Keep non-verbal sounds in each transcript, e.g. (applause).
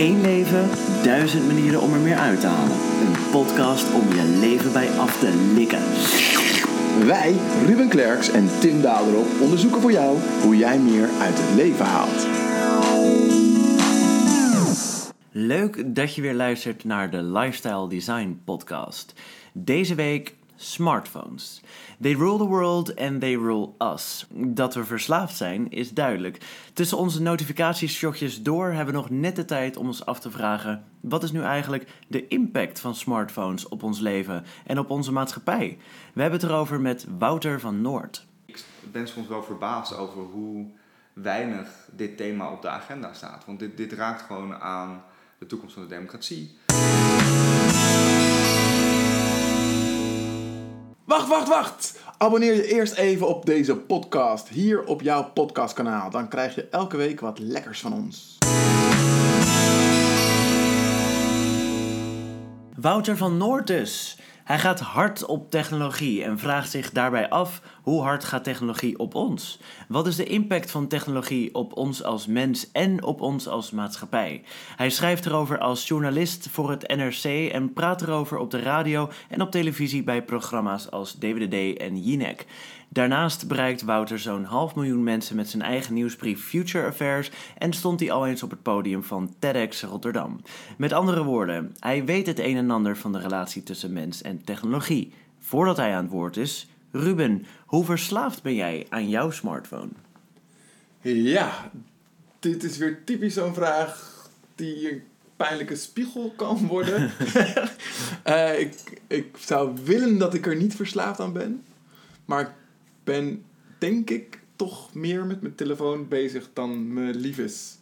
Eén leven, duizend manieren om er meer uit te halen. Een podcast om je leven bij af te likken. Wij, Ruben Klerks en Tim Daderop, onderzoeken voor jou hoe jij meer uit het leven haalt. Leuk dat je weer luistert naar de Lifestyle Design Podcast. Deze week smartphones. They rule the world and they rule us. Dat we verslaafd zijn is duidelijk. Tussen onze notificatieshotjes door hebben we nog net de tijd om ons af te vragen: wat is nu eigenlijk de impact van smartphones op ons leven en op onze maatschappij? We hebben het erover met Wouter van Noord. Ik ben soms wel verbaasd over hoe weinig dit thema op de agenda staat. Want dit, dit raakt gewoon aan de toekomst van de democratie. Wacht, wacht, wacht! Abonneer je eerst even op deze podcast hier op jouw podcastkanaal. Dan krijg je elke week wat lekkers van ons. Wouter van Noord dus. Hij gaat hard op technologie en vraagt zich daarbij af hoe hard gaat technologie op ons? Wat is de impact van technologie op ons als mens en op ons als maatschappij? Hij schrijft erover als journalist voor het NRC en praat erover op de radio en op televisie bij programma's als DWDD en Jinek. Daarnaast bereikt Wouter zo'n half miljoen mensen met zijn eigen nieuwsbrief Future Affairs en stond hij al eens op het podium van TEDx Rotterdam. Met andere woorden, hij weet het een en ander van de relatie tussen mens en technologie. Voordat hij aan het woord is, Ruben, hoe verslaafd ben jij aan jouw smartphone? Ja, dit is weer typisch zo'n vraag die een pijnlijke spiegel kan worden. uh, (laughs) ik, ik zou willen dat ik er niet verslaafd aan ben. Maar ik ben, denk ik, toch meer met mijn telefoon bezig dan me lief is.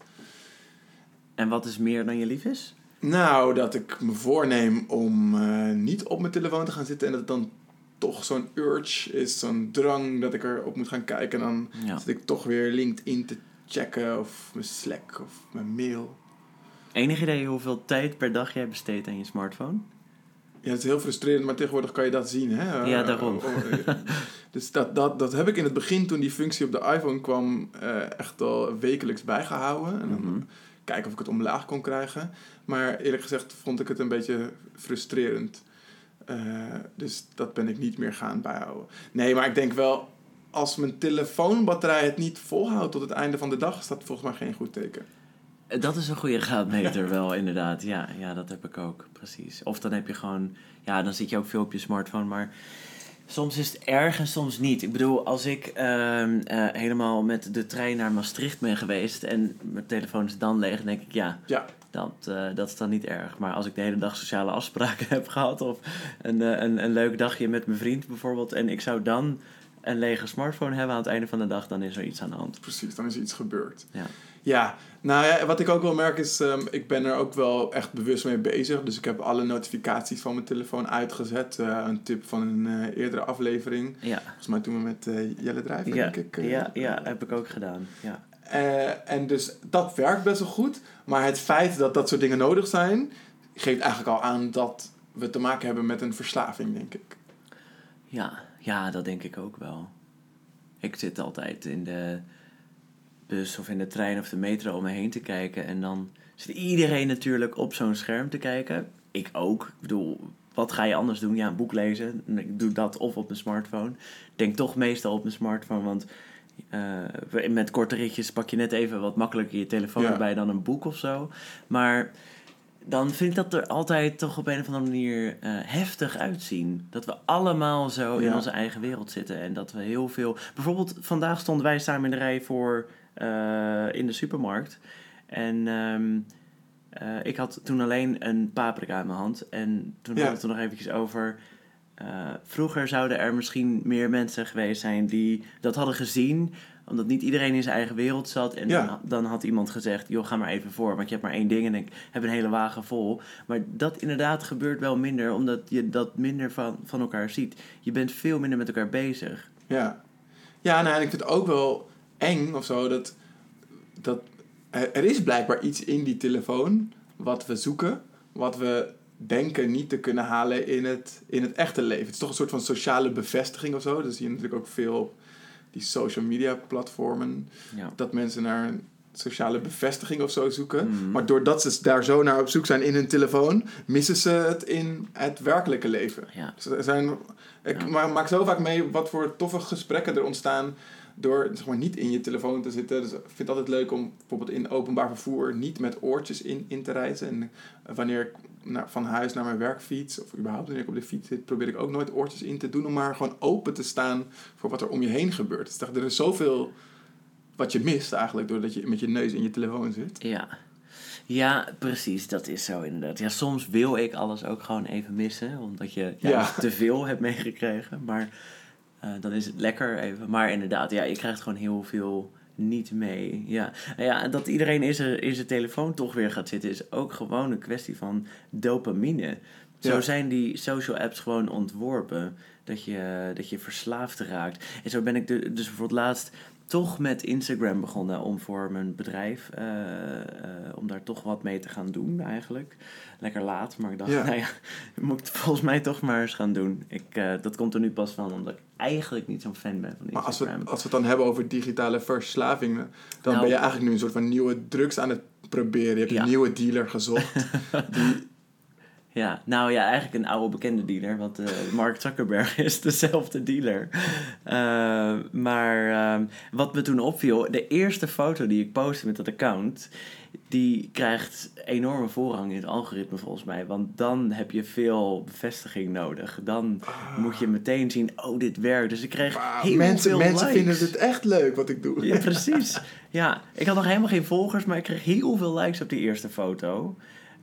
En wat is meer dan je lief is? Nou, dat ik me voorneem om uh, niet op mijn telefoon te gaan zitten en dat het dan toch zo'n urge is, zo'n drang dat ik erop moet gaan kijken. En dan ja. zit ik toch weer LinkedIn te checken of mijn Slack of mijn mail. Enig idee hoeveel tijd per dag jij besteedt aan je smartphone? Ja, het is heel frustrerend, maar tegenwoordig kan je dat zien. Hè? Ja, daarom. Oh, oh, (laughs) dus dat, dat, dat heb ik in het begin, toen die functie op de iPhone kwam, uh, echt al wekelijks bijgehouden. En dan -hmm. kijken of ik het omlaag kon krijgen. Maar eerlijk gezegd vond ik het een beetje frustrerend. Uh, dus dat ben ik niet meer gaan bijhouden. Nee, maar ik denk wel, als mijn telefoonbatterij het niet volhoudt tot het einde van de dag, is dat volgens mij geen goed teken. Dat is een goede graadmeter (laughs) wel, inderdaad. Ja, ja, dat heb ik ook, precies. Of dan heb je gewoon... Ja, dan zit je ook veel op je smartphone, maar... Soms is het erg en soms niet. Ik bedoel, als ik uh, uh, helemaal met de trein naar Maastricht ben geweest... en mijn telefoon is dan leeg, dan denk ik, ja... ja. Dat, uh, dat is dan niet erg. Maar als ik de hele dag sociale afspraken (laughs) heb gehad... of een, een, een leuk dagje met mijn vriend bijvoorbeeld... en ik zou dan een lege smartphone hebben aan het einde van de dag... dan is er iets aan de hand. Precies, dan is er iets gebeurd. Ja. Ja, nou ja, wat ik ook wel merk is, um, ik ben er ook wel echt bewust mee bezig. Dus ik heb alle notificaties van mijn telefoon uitgezet. Uh, een tip van een uh, eerdere aflevering. Ja. Volgens mij toen we met uh, Jelle Drijver, ja. denk ik. ja, ja, heb ik ook gedaan. Ja. en dus dat werkt best wel goed. Maar het feit dat dat soort dingen nodig zijn, geeft eigenlijk al aan dat we te maken hebben met een verslaving, denk ik. Ja, ja dat denk ik ook wel. Ik zit altijd in de bus of in de trein of de metro om me heen te kijken. En dan zit iedereen natuurlijk op zo'n scherm te kijken. Ik ook. Ik bedoel, wat ga je anders doen? Ja, een boek lezen. Ik doe dat of op mijn smartphone. Ik denk toch meestal op mijn smartphone, want uh, met korte ritjes pak je net even wat makkelijker je telefoon ja. erbij dan een boek of zo. Maar dan vind ik dat er altijd toch op een of andere manier uh, heftig uitzien. Dat we allemaal zo ja. in onze eigen wereld zitten. En dat we heel veel. Bijvoorbeeld, vandaag stonden wij samen in de rij voor in de supermarkt. En um, uh, ik had toen alleen een paprika in mijn hand. En toen ja. had ik het er nog eventjes over. Uh, vroeger zouden er misschien meer mensen geweest zijn die dat hadden gezien. Omdat niet iedereen in zijn eigen wereld zat. En ja. dan, dan, had iemand gezegd, joh, ga maar even voor. Want je hebt maar één ding en ik heb een hele wagen vol. Maar dat inderdaad gebeurt wel minder. Omdat je dat minder van, van elkaar ziet. Je bent veel minder met elkaar bezig. Ja, ja nou, ik vind het ook wel eng of zo. Dat, dat er is blijkbaar iets in die telefoon wat we zoeken, wat we denken niet te kunnen halen in het, in het echte leven. Het is toch een soort van sociale bevestiging of zo. Dat zie je natuurlijk ook veel op die social media platformen. Ja. Dat mensen naar sociale bevestiging of zo zoeken. Mhm. Maar doordat ze daar zo naar op zoek zijn in hun telefoon, missen ze het in het werkelijke leven. Ja. Dus er zijn, ik Ja. maak zo vaak mee wat voor toffe gesprekken er ontstaan door zeg maar, niet in je telefoon te zitten. Dus ik vind het altijd leuk om bijvoorbeeld in openbaar vervoer niet met oortjes in, in te reizen. En eh, wanneer ik naar, van huis naar mijn werk fiets, of überhaupt wanneer ik op de fiets zit, probeer ik ook nooit oortjes in te doen om maar gewoon open te staan voor wat er om je heen gebeurt. Dus er is zoveel wat je mist eigenlijk doordat je met je neus in je telefoon zit. Ja. Ja, precies. Dat is zo inderdaad. Ja, soms wil ik alles ook gewoon even missen. Omdat je ja, Ja. te veel hebt meegekregen. Maar eh, dan is het lekker even. Maar inderdaad, ja, je krijgt gewoon heel veel niet mee. Ja, ja dat iedereen in zijn, in zijn telefoon toch weer gaat zitten... is ook gewoon een kwestie van dopamine. Zo Ja. zijn die social apps gewoon ontworpen. Dat je, dat je verslaafd raakt. En zo ben ik de, dus bijvoorbeeld laatst toch met Instagram begonnen om voor mijn bedrijf, eh, eh, om daar toch wat mee te gaan doen eigenlijk. Lekker laat, maar ik dacht, Ja. nou ja, (laughs) moet ik het volgens mij toch maar eens gaan doen. Ik, eh, dat komt er nu pas van, omdat ik eigenlijk niet zo'n fan ben van Maar als we, Instagram. als we het dan hebben over digitale verslavingen, dan Nou. ben je eigenlijk nu een soort van nieuwe drugs aan het proberen. Je hebt Ja. een nieuwe dealer gezocht. (laughs) die, Ja, nou ja, eigenlijk een oude bekende dealer, want eh, Mark Zuckerberg (laughs) is dezelfde dealer. Eh, maar ehm, wat me toen opviel, de eerste foto die ik postte met dat account, die krijgt enorme voorrang in het algoritme volgens mij. Want dan heb je veel bevestiging nodig. Dan moet je meteen zien, oh dit werkt. Dus ik kreeg heel mensen veel mensen likes. vinden het echt leuk wat ik doe. Ja, precies. Ja, ik had nog helemaal geen volgers, maar ik kreeg heel veel likes op die eerste foto.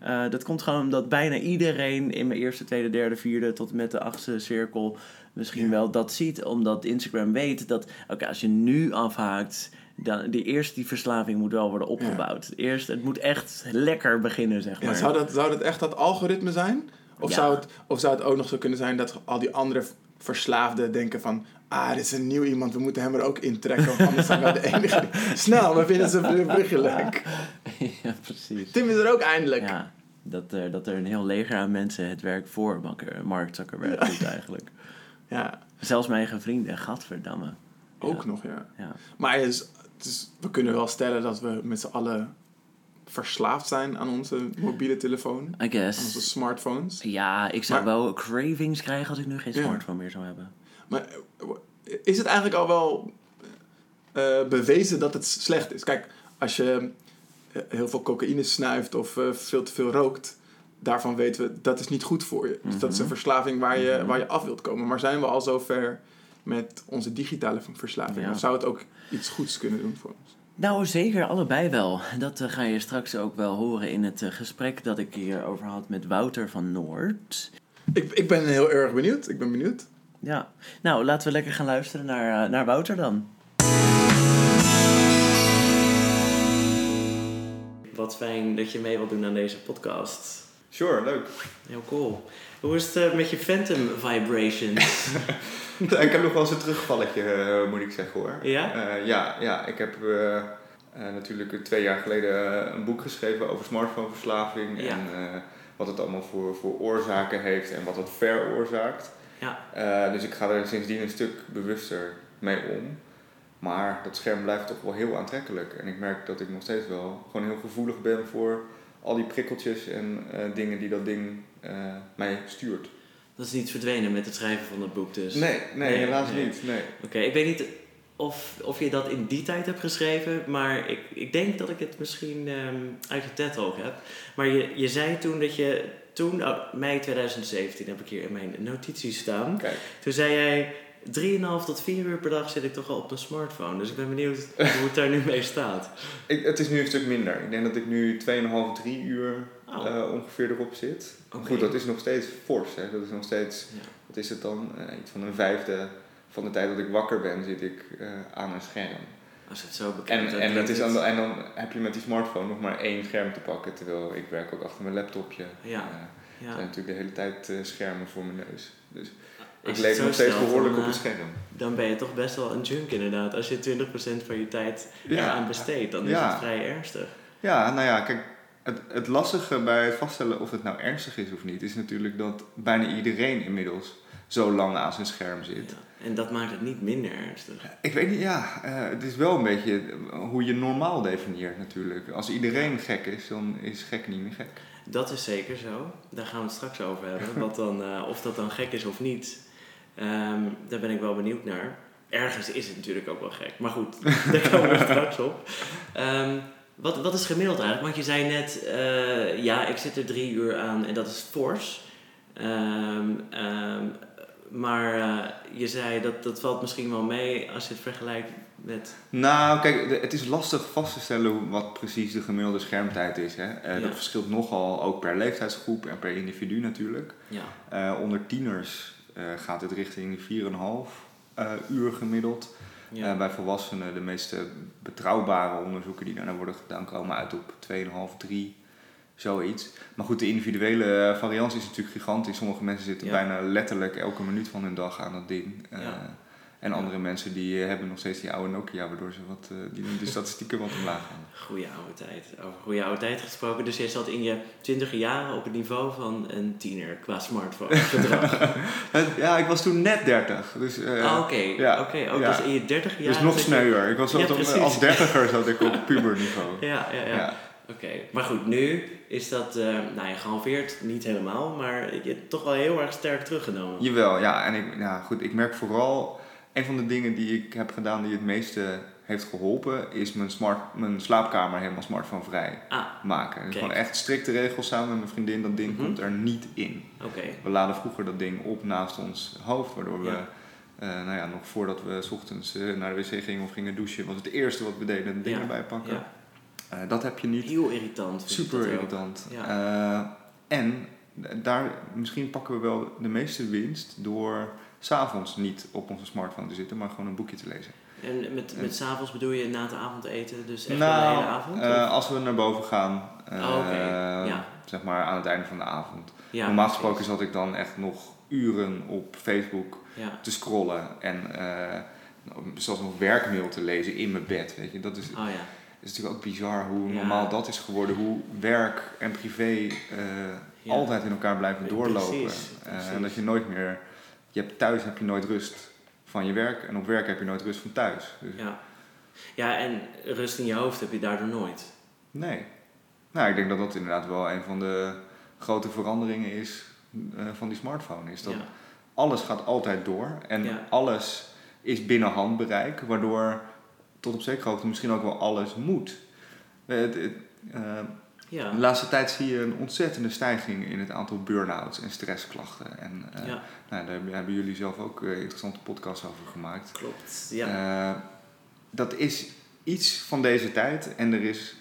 Eh, dat komt gewoon omdat bijna iedereen in mijn eerste, tweede, derde, vierde tot en met de achtste cirkel misschien Ja. wel dat ziet. Omdat Instagram weet dat, oké, als je nu afhaakt, dan die eerst die verslaving moet wel worden opgebouwd. Eerst, het moet echt lekker beginnen, zeg maar. Ja, zou, dat, zou dat echt dat algoritme zijn? Of, zou het, of zou het ook nog zo kunnen zijn dat al die andere verslaafden denken van... Ah, dit is een nieuw iemand, we moeten hem er ook intrekken. Want anders zijn we de enige. (laughs) Snel, we vinden zijn brugje leuk. (laughs) ja, precies. Tim is er ook eindelijk. Ja, dat, er dat er een heel leger aan mensen het werk voor Mark- Zuckerberg doet eigenlijk. (laughs) Ja, Zelfs mijn eigen vrienden, gadverdamme. ook Ja. nog, ja. Ja. Maar het is, het is- we kunnen wel stellen dat we met z'n allen verslaafd zijn aan onze mobiele telefoon. I Aan onze guess. smartphones. Ja, ik zou Maar- wel cravings krijgen als ik nu geen smartphone meer zou hebben. Maar eh, is het eigenlijk al wel eh, bewezen dat het slecht is? Kijk, als je eh, heel veel cocaïne snuift of eh, veel te veel rookt, daarvan weten we dat is niet goed voor je. Dus dat is een Mhm. verslaving waar je, Mhm. waar je af wilt komen. Maar zijn we al zover met onze digitale verslaving? Ja. Of zou het ook iets goeds kunnen doen voor ons? Nou, zeker allebei wel. Dat eh, ga je straks ook wel horen in het eh, gesprek dat ik hierover had met Wouter van Noord. Ik, ik ben heel erg benieuwd. Ik ben benieuwd. Ja, nou laten we lekker gaan luisteren naar, eh, naar Wouter dan. Wat fijn dat je mee wilt doen aan deze podcast. Sure, leuk. Heel cool. Hoe is het eh, met je Phantom Vibrations? (laughs) (laughs) ik heb nog wel eens een terugvalletje, eh, moet ik zeggen hoor. Ja? Eh, ja, ja, ik heb natuurlijk twee jaar geleden een boek geschreven over smartphoneverslaving. Ja. En wat het allemaal voor, voor oorzaken heeft en wat het veroorzaakt. Ja. Dus ik ga er sindsdien een stuk bewuster mee om. Maar dat scherm blijft toch wel heel aantrekkelijk. En ik merk dat ik nog steeds wel gewoon heel gevoelig ben voor al die prikkeltjes en eh, dingen die dat ding eh, mij stuurt. Dat is niet verdwenen met het schrijven van het boek dus. Nee, nee, Nee, helaas nee. niet. Nee. Oké, ik weet niet of, of je dat in die tijd hebt geschreven, maar ik, ik denk dat ik het misschien ehm, uit de TED Talk heb. Maar je, je zei toen dat je, toen, oh, mei 2017 heb ik hier in mijn notities staan. Kijk. Toen zei jij, 3,5 tot 4 uur per dag zit ik toch al op de smartphone. Dus ik ben benieuwd hoe het daar nu mee staat. (laughs) Ik, het is nu een stuk minder. Ik denk dat ik nu 2,5, 3 uur Oh. eh, ongeveer erop zit. Goed, dat is nog steeds fors. Hè? Dat is nog steeds, Ja. wat is het dan? Eh, iets van een vijfde van de tijd dat ik wakker ben, zit ik eh, aan een scherm. Als het zo bekend En, en, dat is dan, en dan heb je met die smartphone nog maar één scherm te pakken. Terwijl ik werk ook achter mijn laptopje. Ja. Ja. zijn natuurlijk de hele tijd schermen voor mijn neus. Dus ik leef nog steeds stelt, behoorlijk dan, op het eh, scherm. Dan ben je toch best wel een junk inderdaad. Als je 20% van je tijd eraan besteedt, dan is het vrij ernstig. Ja, nou ja, kijk, het, het lastige bij het vaststellen of het nou ernstig is of niet, is natuurlijk dat bijna iedereen inmiddels zo lang aan zijn scherm zit. Ja. En dat maakt het niet minder ernstig. Ik weet niet, ja, eh, het is wel een beetje hoe je normaal definieert natuurlijk. Als iedereen gek is, dan is gek niet meer gek. Dat is zeker zo. Daar gaan we het straks over hebben. (laughs) Wat dan, eh, of dat dan gek is of niet. Ehm, daar ben ik wel benieuwd naar. Ergens is het natuurlijk ook wel gek. Maar goed, (laughs) daar komen we straks op. Ehm, wat, wat is gemiddeld eigenlijk? Want je zei net, eh, ja, ik zit er drie uur aan en dat is fors. Ehm, maar eh, je zei dat dat valt misschien wel mee als je het vergelijkt met. Nou, kijk, het is lastig vast te stellen wat precies de gemiddelde schermtijd is. Hè? Eh, Ja. Dat verschilt nogal ook per leeftijdsgroep en per individu natuurlijk. Ja, onder tieners gaat het richting 4,5 eh uur gemiddeld. ja. Eh, bij volwassenen, de meeste betrouwbare onderzoeken die daarna worden gedaan, komen uit op 2,5, 3, zoiets. Maar goed, de individuele eh, variantie is natuurlijk gigantisch. Sommige mensen zitten Ja. bijna letterlijk elke minuut van hun dag aan dat ding. Eh, Ja. En andere mensen die eh, hebben nog steeds die oude Nokia, waardoor ze wat, eh, die de (laughs) statistieken wat omlaag gaan. Goeie oude tijd. Over goede oude tijd gesproken. Dus jij zat in je twintige jaren op het niveau van een tiener qua smartphone (laughs) gedrag. Ja, ik was toen net 30. Dus, eh, Ah, Oké, ja, oké. ook ja. dus in je dertig jaar. dus nog je- sneuwer. Ik was Ja, precies. als dertiger zat ik op (laughs) puberniveau. Ja, ja, ja. Ja. Oké, maar goed, nu is dat, eh nou ja, gehalveerd, niet helemaal, maar je hebt toch wel heel erg sterk teruggenomen. Jawel, ja. En ik, ja, goed, ik merk vooral, een van de dingen die ik heb gedaan die het meeste heeft geholpen, is mijn, smart, mijn slaapkamer helemaal smartphonevrij Ah, maken. Dus gewoon echt strikte regels samen met mijn vriendin, dat ding Mhm. komt er niet in. We laden vroeger dat ding op naast ons hoofd, waardoor we, eh, nou ja, nog voordat we 's ochtends eh, naar de wc gingen of gingen douchen, was het eerste wat we deden, het ding Ja. erbij pakken. Ja, Eh, dat heb je niet. heel irritant. Super irritant. En daar, misschien pakken we wel de meeste winst door s'avonds niet op onze smartphone te zitten, maar gewoon een boekje te lezen. En met, met s'avonds bedoel je na het avondeten, dus echt nou, de hele avond? eh, als we naar boven gaan, eh, Oh. Ja. zeg maar aan het einde van de avond. ja, Normaal gesproken zat ik dan echt nog uren op Facebook Ja, te scrollen en eh, zelfs nog werkmail te lezen in mijn bed. Weet je. Dat is, oh ja. is natuurlijk ook bizar hoe normaal dat is geworden. Hoe werk en privé eh, altijd in elkaar blijven doorlopen. precies. Eh, en dat je nooit meer... Je hebt thuis heb je nooit rust van je werk. En op werk heb je nooit rust van thuis. Dus, Ja. ja, en rust in je hoofd heb je daardoor nooit. Nee. Nou, ik denk dat dat inderdaad wel een van de grote veranderingen is eh, van die smartphone. Is dat Ja. alles gaat altijd door. En Ja. alles is binnen handbereik. Waardoor tot op zekere hoogte misschien ook wel alles moet. Eh, het- het, eh, Ja. De laatste tijd zie je een ontzettende stijging in het aantal burn-outs en stressklachten. En eh, ja, nou, daar hebben- jullie zelf ook eh, interessante podcasts over gemaakt. klopt. Ja. Eh, dat is iets van deze tijd en er is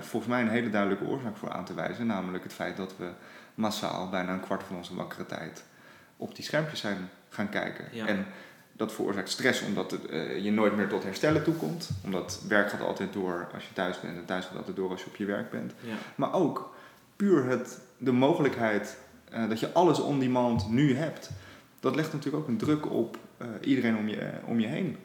volgens mij een hele duidelijke oorzaak voor aan te wijzen. Namelijk het feit dat we massaal bijna een kwart van onze wakkere tijd op die schermpjes zijn gaan kijken. Ja. En dat veroorzaakt stress omdat het, eh, je nooit meer tot herstellen toekomt. Omdat werk gaat altijd door als je thuis bent en thuis gaat altijd door als je op je werk bent. ja. Maar ook puur het, de mogelijkheid eh, dat je alles on demand nu hebt. Dat legt natuurlijk ook een druk op eh, iedereen om je, om je heen.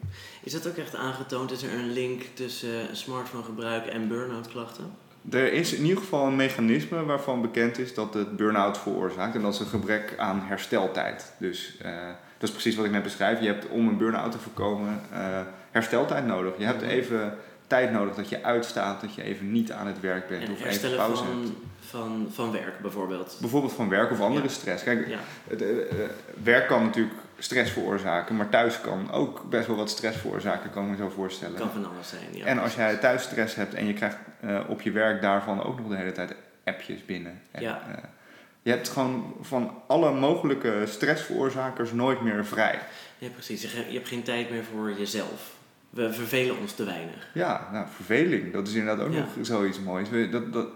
Is dat ook echt aangetoond? Is er een link tussen smartphone gebruik en burn-out klachten? Er is in ieder geval een mechanisme waarvan bekend is dat het burn-out veroorzaakt. En dat is een gebrek aan hersteltijd. Dus eh, dat is precies wat ik net beschrijf. Je hebt om een burn-out te voorkomen eh, hersteltijd nodig. Je hebt even tijd nodig dat je uitstaat, dat je even niet aan het werk bent En of even hebt. van, van, van werk bijvoorbeeld. Bijvoorbeeld van werk of andere Ja. stress. Kijk, Ja, Het, eh, eh, werk kan natuurlijk stress veroorzaken, maar thuis kan ook best wel wat stress veroorzaken, kan ik me zo voorstellen. kan van alles zijn. Ja, en als jij thuis stress hebt en je krijgt eh, op je werk daarvan ook nog de hele tijd appjes binnen. En, Ja. je hebt gewoon van alle mogelijke stressveroorzakers nooit meer vrij. Ja, precies. Je hebt geen tijd meer voor jezelf. We vervelen ons te weinig. Ja, nou, verveling, dat is inderdaad ook Ja. nog zoiets moois. We- Dat, dat,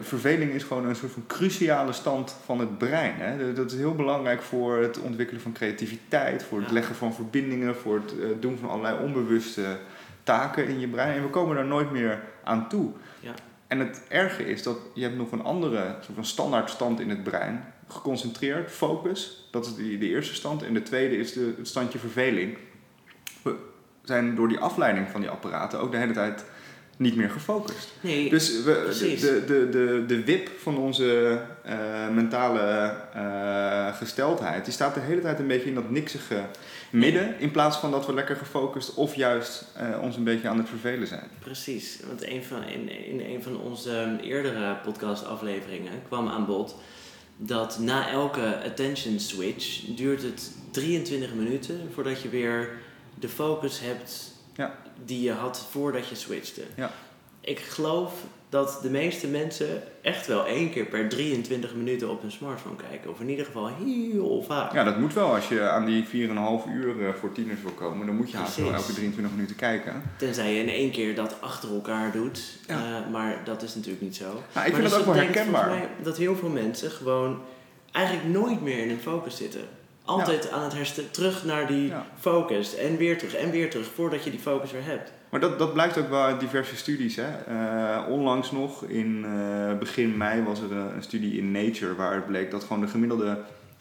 verveling is gewoon een soort van cruciale stand van het brein. Hè? Dat- is heel belangrijk voor het ontwikkelen van creativiteit, voor het Ja. leggen van verbindingen, voor het eh, doen van allerlei onbewuste taken in je brein. En we komen daar nooit meer aan toe. Ja. En het erge is dat je hebt nog een andere soort van standaard stand in het brein. Geconcentreerd, focus, dat is die, de eerste stand. En de tweede is de, het standje verveling. Zijn door die afleiding van die apparaten ook de hele tijd niet meer gefocust. Nee, Dus we, precies. de, de, de, de wip van onze eh, mentale eh, gesteldheid, die staat de hele tijd een beetje in dat niksige midden, in plaats van dat we lekker gefocust of juist eh, ons een beetje aan het vervelen zijn. Precies, want een van, in, in een van onze ehm, eerdere podcastafleveringen kwam aan bod dat na elke attention switch duurt het 23 minuten voordat je weer de focus hebt Ja. die je had voordat je switchte. Ja. Ik geloof dat de meeste mensen echt wel één keer per 23 minuten op hun smartphone kijken. Of in ieder geval heel vaak. Ja, dat moet wel. Als je aan die 4,5 uur eh, voor tieners wil komen, dan moet je haast wel elke 23 minuten kijken. Tenzij je in één keer dat achter elkaar doet. Ja. Eh, maar dat is natuurlijk niet zo. Nou, ik Maar vind dus dat ook wel herkenbaar. mij dat heel veel mensen gewoon eigenlijk nooit meer in hun focus zitten. Altijd aan het herstellen, terug naar die Ja. focus en weer terug en weer terug voordat je die focus weer hebt. Maar dat, dat blijkt ook wel uit diverse studies. Hè? Eh, onlangs nog, in eh, begin mei, was er een, een studie in Nature waaruit bleek dat gewoon de gemiddelde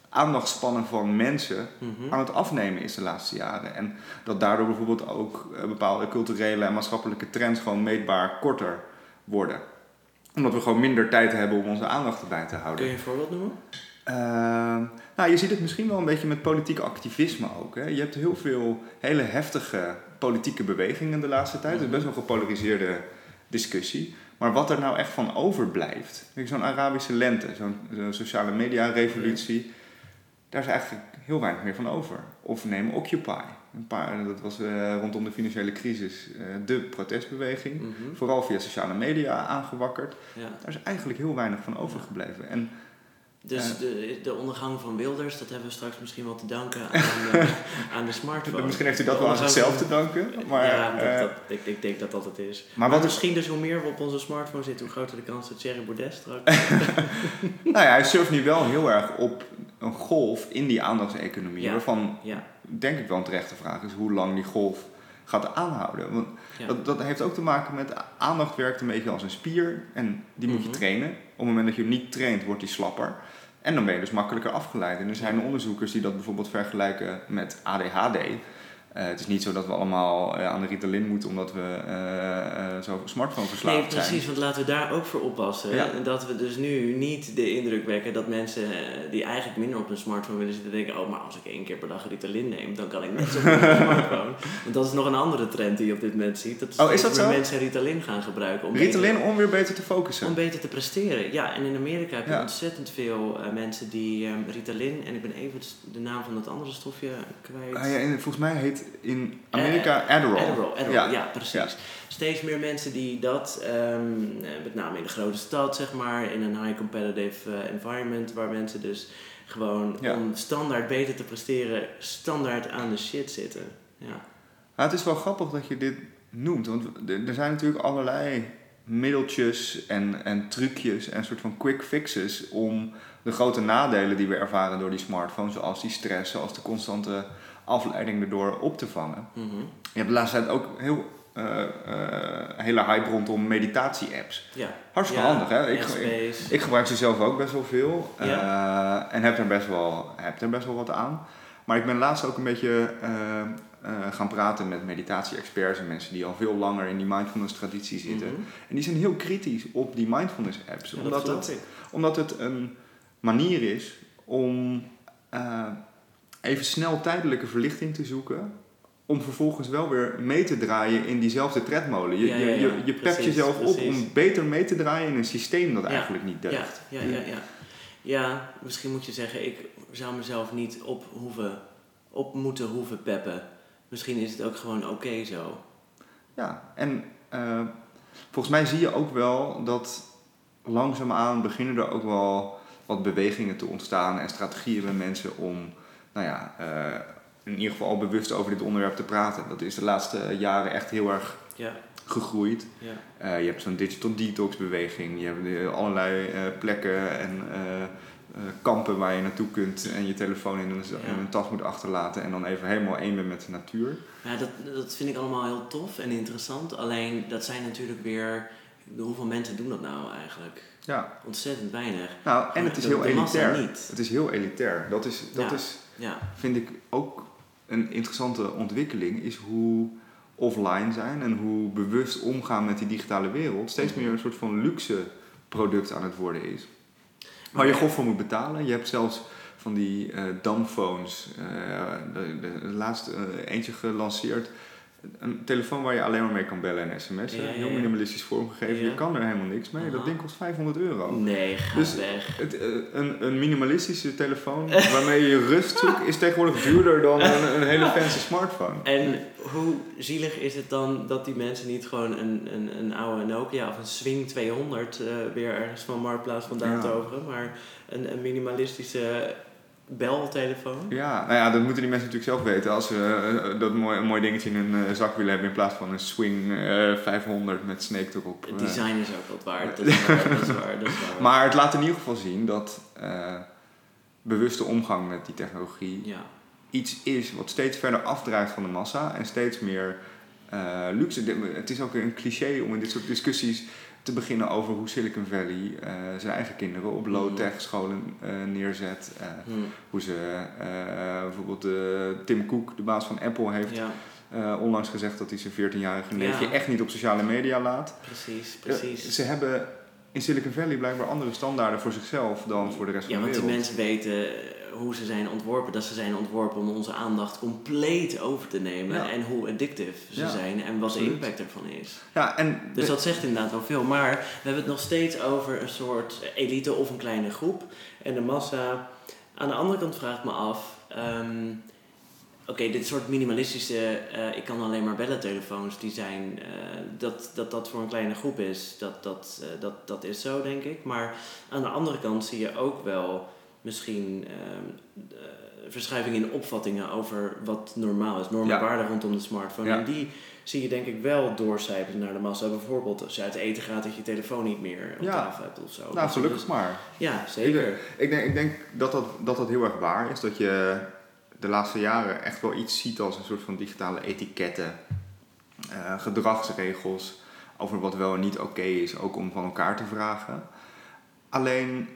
aandachtspannen van mensen Mhm. aan het afnemen is de laatste jaren. En dat daardoor bijvoorbeeld ook eh, bepaalde culturele en maatschappelijke trends gewoon meetbaar korter worden. Omdat we gewoon minder tijd hebben om onze aandacht erbij te houden. Kun je een voorbeeld noemen? Nou, je ziet het misschien wel een beetje met politiek activisme ook. Hè? Je hebt heel veel hele heftige politieke bewegingen de laatste tijd. Het is best wel gepolariseerde discussie. Maar wat er nou echt van overblijft, zo'n Arabische lente, zo'n sociale media revolutie, daar is eigenlijk heel weinig meer van over. Of neem Occupy. Een paar, dat was eh, rondom de financiële crisis eh, de protestbeweging. Mhm. Vooral via sociale media aangewakkerd. Ja. Daar is eigenlijk heel weinig van overgebleven. En Dus Ja. de, de ondergang van Wilders, dat hebben we straks misschien wel te danken aan, (laughs) eh, aan de smartphone. Misschien heeft u dat De wel aan zichzelf te danken. Maar, ja, dat, eh, dat, ik, ik denk dat dat het is. maar Maar, wat is- misschien dus hoe meer we op onze smartphone zitten, hoe groter de kans dat Thierry Baudet straks... (laughs) nou ja, hij surft nu wel heel erg op een golf in die aandachtseconomie. Ja. Waarvan denk ik wel een terechte vraag is hoe lang die golf gaat aanhouden. Want ja. dat, dat heeft ook te maken met aandacht werkt een beetje als een spier. En die moet je Mhm. trainen. Op het moment dat je hem niet traint, wordt die slapper. En dan ben je dus makkelijker afgeleid. En er zijn onderzoekers die dat bijvoorbeeld vergelijken met ADHD. Eh, het is niet zo dat we allemaal eh, aan de Ritalin moeten omdat we eh, zo smartphone verslaafd Nee, zijn. precies, want laten we daar ook voor oppassen. Ja. Dat we dus nu niet de indruk wekken dat mensen die eigenlijk minder op hun smartphone willen zitten denken: oh, maar als ik één keer per dag Ritalin neem, dan kan ik net zo goed op mijn (laughs) smartphone. Want dat is nog een andere trend die je op dit moment ziet. Dat, Oh, is dat zo? mensen Ritalin gaan gebruiken om Ritalin beter, om weer beter te focussen. om beter te presteren. Ja, en in Amerika heb je Ja. ontzettend veel mensen die eh, Ritalin, en ik ben even de naam van dat andere stofje kwijt. Ah, ja, en volgens mij heet in Amerika Adderall. Adderall, Adderall, Ja. ja, precies. Ja. Steeds meer mensen die dat, ehm, eh, met name in de grote stad, zeg maar, in een high competitive eh, environment, waar mensen dus gewoon Ja. om standaard beter te presteren, standaard aan de shit zitten. Ja, het is wel grappig dat je dit noemt, want er er zijn natuurlijk allerlei middeltjes en, en trucjes en soort van quick fixes om de grote nadelen die we ervaren door die smartphone, zoals die stress, zoals de constante afleiding erdoor op te vangen. Mhm. Je hebt de laatste tijd ook heel, eh, eh, hele hype rondom meditatie-apps. ja. Hartstikke Ja, handig, hè? Ik, ik, gebruik ze zelf ook best wel veel eh, en heb er, best wel, heb er best wel wat aan. Maar ik ben laatst ook een beetje gaan praten met meditatie-experts en mensen die al veel langer in die mindfulness-traditie zitten. Mhm. En die zijn heel kritisch op die mindfulness-apps, omdat, het, omdat het een manier is om even snel tijdelijke verlichting te zoeken. Om vervolgens wel weer mee te draaien in diezelfde tredmolen. Je, Ja, ja, je, ja, je, je pept precies, jezelf op om beter mee te draaien in een systeem dat eigenlijk niet deugt. Ja, ja, ja, ja. Ja, misschien moet je zeggen, ik zou mezelf niet op, hoeven, op moeten hoeven peppen. Misschien is het ook gewoon oké zo. Ja, en eh, volgens mij zie je ook wel dat langzaamaan beginnen er ook wel wat bewegingen te ontstaan en strategieën bij mensen om, nou ja, eh, in ieder geval al bewust over dit onderwerp te praten. Dat is de laatste jaren echt heel erg Ja, gegroeid. ja. Eh, je hebt zo'n digital detox beweging, je hebt eh, allerlei plekken en kampen waar je naartoe kunt en je telefoon in een, in een tas moet achterlaten en dan even helemaal één bent met de natuur. Ja, dat, dat vind ik allemaal heel tof en interessant. Alleen dat zijn natuurlijk weer. Hoeveel mensen doen dat nou eigenlijk? Ja, Ontzettend weinig. nou en het is heel elitair. niet. Het is heel elitair. Dat is, dat Ja. is Ja, vind ik ook een interessante ontwikkeling, is hoe offline zijn en hoe bewust omgaan met die digitale wereld steeds meer een soort van luxe product aan het worden is. Waar je goed voor moet betalen. Je hebt zelfs van die uh, dumbphones, uh, de, de, de laatste uh, eentje gelanceerd een telefoon waar je alleen maar mee kan bellen en sms'en. Ja, Heel minimalistisch vormgegeven. Ja. Je kan er helemaal niks mee. Dat ding kost 500 euro. Nee, ga Dus- weg. Het, eh, een, een minimalistische telefoon (laughs) waarmee je rust zoekt is tegenwoordig duurder dan (laughs) een, een hele fancy smartphone. En hoe zielig is het dan dat die mensen niet gewoon een, een, een oude Nokia of een Swing 200 eh, weer ergens van Marktplaats vandaan Ja. toveren, maar een, een minimalistische beltelefoon? Ja, nou ja, dat moeten die mensen natuurlijk zelf weten. Als ze eh, dat mooi, een mooi dingetje in hun eh, zak willen hebben in plaats van een Swing eh, 500 met Snake erop. Het eh. design is ook wat waard. Dat is (laughs) waar, dat is waar. Dat is waar. Maar het laat in ieder geval zien dat eh, bewuste omgang met die technologie ja. iets is wat steeds verder afdrijft van de massa en steeds meer eh, luxe. Het is ook een cliché om in dit soort discussies te beginnen over hoe Silicon Valley eh, zijn eigen kinderen op low-tech scholen eh, neerzet. Eh, Hm. hoe ze bijvoorbeeld Tim Cook, de baas van Apple, heeft ja, onlangs gezegd dat hij zijn 14-jarige neefje Ja. echt niet op sociale media laat. precies, precies. ze hebben in Silicon Valley blijkbaar andere standaarden voor zichzelf dan voor de rest Ja, van de want die wereld. mensen weten hoe ze zijn ontworpen. Dat ze zijn ontworpen om onze aandacht compleet over te nemen. Ja. En hoe addictive ze Ja, zijn en wat absoluut. de impact ervan is. Ja, en Dus dat zegt inderdaad wel veel. Maar we hebben het nog steeds over een soort elite of een kleine groep. En de massa. Aan de andere kant vraag ik me af. ehm, Oké, dit soort minimalistische, eh, ik kan alleen maar bellen telefoons, die zijn, eh, dat, dat dat voor een kleine groep is, dat, dat, eh, dat, dat is zo denk ik. Maar aan de andere kant zie je ook wel misschien eh, verschuiving in opvattingen over wat normaal is, normen en Ja. waarden rondom de smartphone. Ja. En die zie je denk ik wel doorcijpelen naar de massa. Bijvoorbeeld als je uit eten gaat dat je telefoon niet meer op Ja. tafel hebt of zo. nou, Dat- gelukkig dus- maar. Ja, zeker. Ik denk, ik denk dat, dat, dat dat heel erg waar is. Dat je de laatste jaren echt wel iets ziet als een soort van digitale etiketten. eh, gedragsregels over wat wel en niet oké is, ook om van elkaar te vragen. Alleen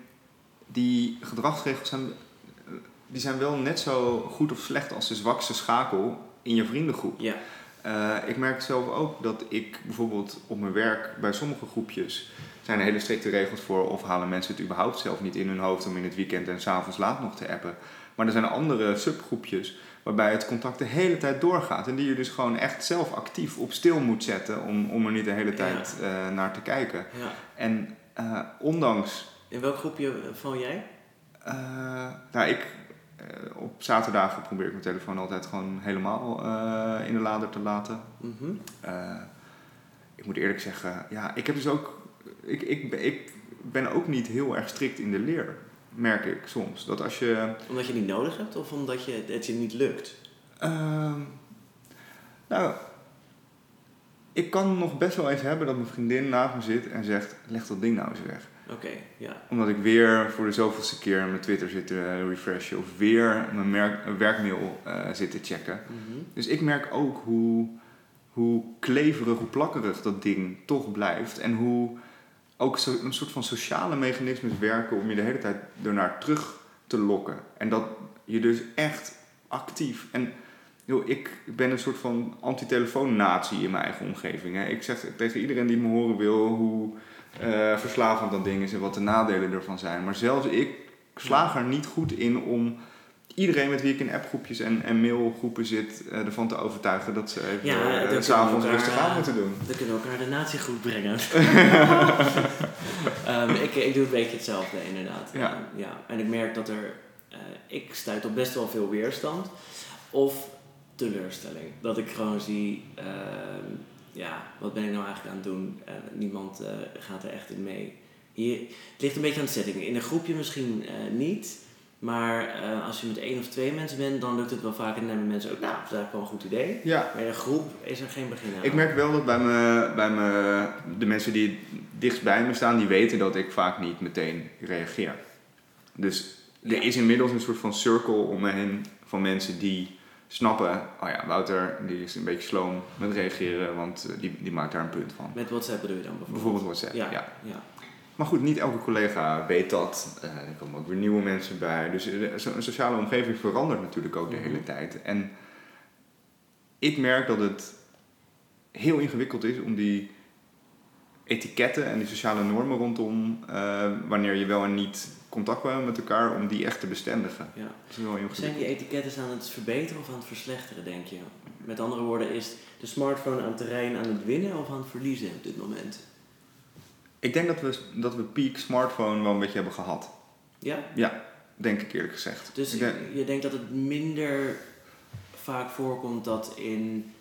die gedragsregels zijn, die zijn wel net zo goed of slecht als de zwakste schakel in je vriendengroep. Ja, Eh, ik merk zelf ook dat ik bijvoorbeeld op mijn werk bij sommige groepjes zijn er hele strikte regels voor of halen mensen het überhaupt zelf niet in hun hoofd om in het weekend en s'avonds laat nog te appen. Maar er zijn andere subgroepjes waarbij het contact de hele tijd doorgaat en die je dus gewoon echt zelf actief op stil moet zetten om, om er niet de hele tijd eh, naar te kijken. ja. En eh, ondanks, In welk groepje val jij? eh, nou ik, eh, op zaterdagen probeer ik mijn telefoon altijd gewoon helemaal eh, in de lader te laten. Mhm. Ik moet eerlijk zeggen, ja, ik heb dus ook. Ik, ik, ben- ik ben ook niet heel erg strikt in de leer, merk ik soms. Dat als je. Omdat je het niet nodig hebt of omdat je, het je niet lukt? ehm, nou, ik kan nog best wel eens hebben dat mijn vriendin naast me zit en zegt: leg dat ding nou eens weg. Oké, ja. Omdat ik weer voor de zoveelste keer mijn Twitter zit te refreshen of weer mijn merk, werkmail eh, zit te checken. Mhm. Dus ik merk ook hoe, hoe kleverig, hoe plakkerig dat ding toch blijft. En hoe ook zo, een soort van sociale mechanismes werken om je de hele tijd ernaar terug te lokken. En dat je dus echt actief. En joh, ik ben een soort van anti-telefoon-natie in mijn eigen omgeving. Hè. Ik zeg tegen iedereen die me horen wil hoe eh, verslavend dat ding is en wat de nadelen ervan zijn. Maar zelfs ik slaag er niet goed in om iedereen met wie ik in appgroepjes en, en mailgroepen zit, eh, ervan te overtuigen dat ze even Ja, eh, dat s'avonds we elkaar, rustig aan moeten doen. Dan kunnen we elkaar de natiegroep brengen. (laughs) (laughs) Ehm, ik, ik doe een beetje hetzelfde inderdaad. Ja. Ehm, ja. En ik merk dat er... ik stuit op best wel veel weerstand. Of teleurstelling. Dat ik gewoon zie... ja, wat ben ik nou eigenlijk aan het doen? Eh, niemand eh, gaat er echt in mee. Hier, het ligt een beetje aan de setting. In een groepje misschien eh, niet... Maar als je met één of twee mensen bent, dan lukt het wel vaak. En dan hebben mensen ook, nou, dat is eigenlijk wel een goed idee. Ja, Maar in een groep is er geen begin aan. ik merk wel dat bij, me, bij me, de mensen die dichtst bij me staan, die weten dat ik vaak niet meteen reageer. Dus er is inmiddels een soort van circle om me heen van mensen die snappen, oh ja, Wouter die is een beetje sloom met reageren, want eh, die, die maakt daar een punt van. Met WhatsApp bedoel je dan bijvoorbeeld? Bijvoorbeeld WhatsApp, Ja, ja. ja. Maar goed, niet elke collega weet dat. Eh, er komen ook weer nieuwe mensen bij. Dus eh, een sociale omgeving verandert natuurlijk ook de hele Mhm. tijd. En ik merk dat het heel ingewikkeld is om die etiketten en die sociale normen rondom wanneer je wel en niet contact hebben met elkaar, om die echt te bestendigen. Ja. Dat is wel heel Zijn die etiketten aan het verbeteren of aan het verslechteren, denk je? Met andere woorden, is de smartphone aan terrein aan het winnen of aan het verliezen op dit moment? Ik denk dat we, dat we peak smartphone wel een beetje hebben gehad. Ja? Ja, denk ik eerlijk gezegd. Dus denk- je denkt dat het minder vaak voorkomt dat in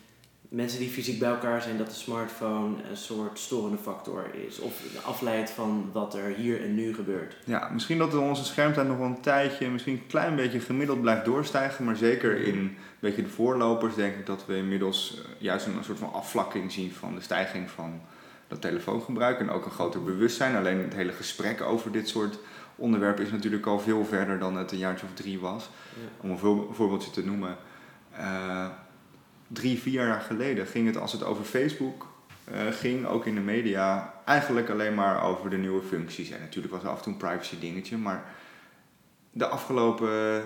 mensen die fysiek bij elkaar zijn, dat de smartphone een soort storende factor is? Of afleidt van wat er hier en nu gebeurt? Ja, misschien dat onze schermtijd nog wel een tijdje, misschien een klein beetje gemiddeld blijft doorstijgen. Maar zeker in een beetje de voorlopers denk ik dat we inmiddels eh, juist een, soort van afvlakking zien van de stijging van dat telefoongebruik. En ook een groter bewustzijn. Alleen het hele gesprek over dit soort onderwerpen is natuurlijk al veel verder dan het een jaartje of drie was. Ja. Om een voor- voorbeeldje te noemen. eh, drie, vier jaar geleden ging het, als het over Facebook eh, ging, ook in de media, eigenlijk alleen maar over de nieuwe functies. En natuurlijk was er af en toe een privacy dingetje, maar de afgelopen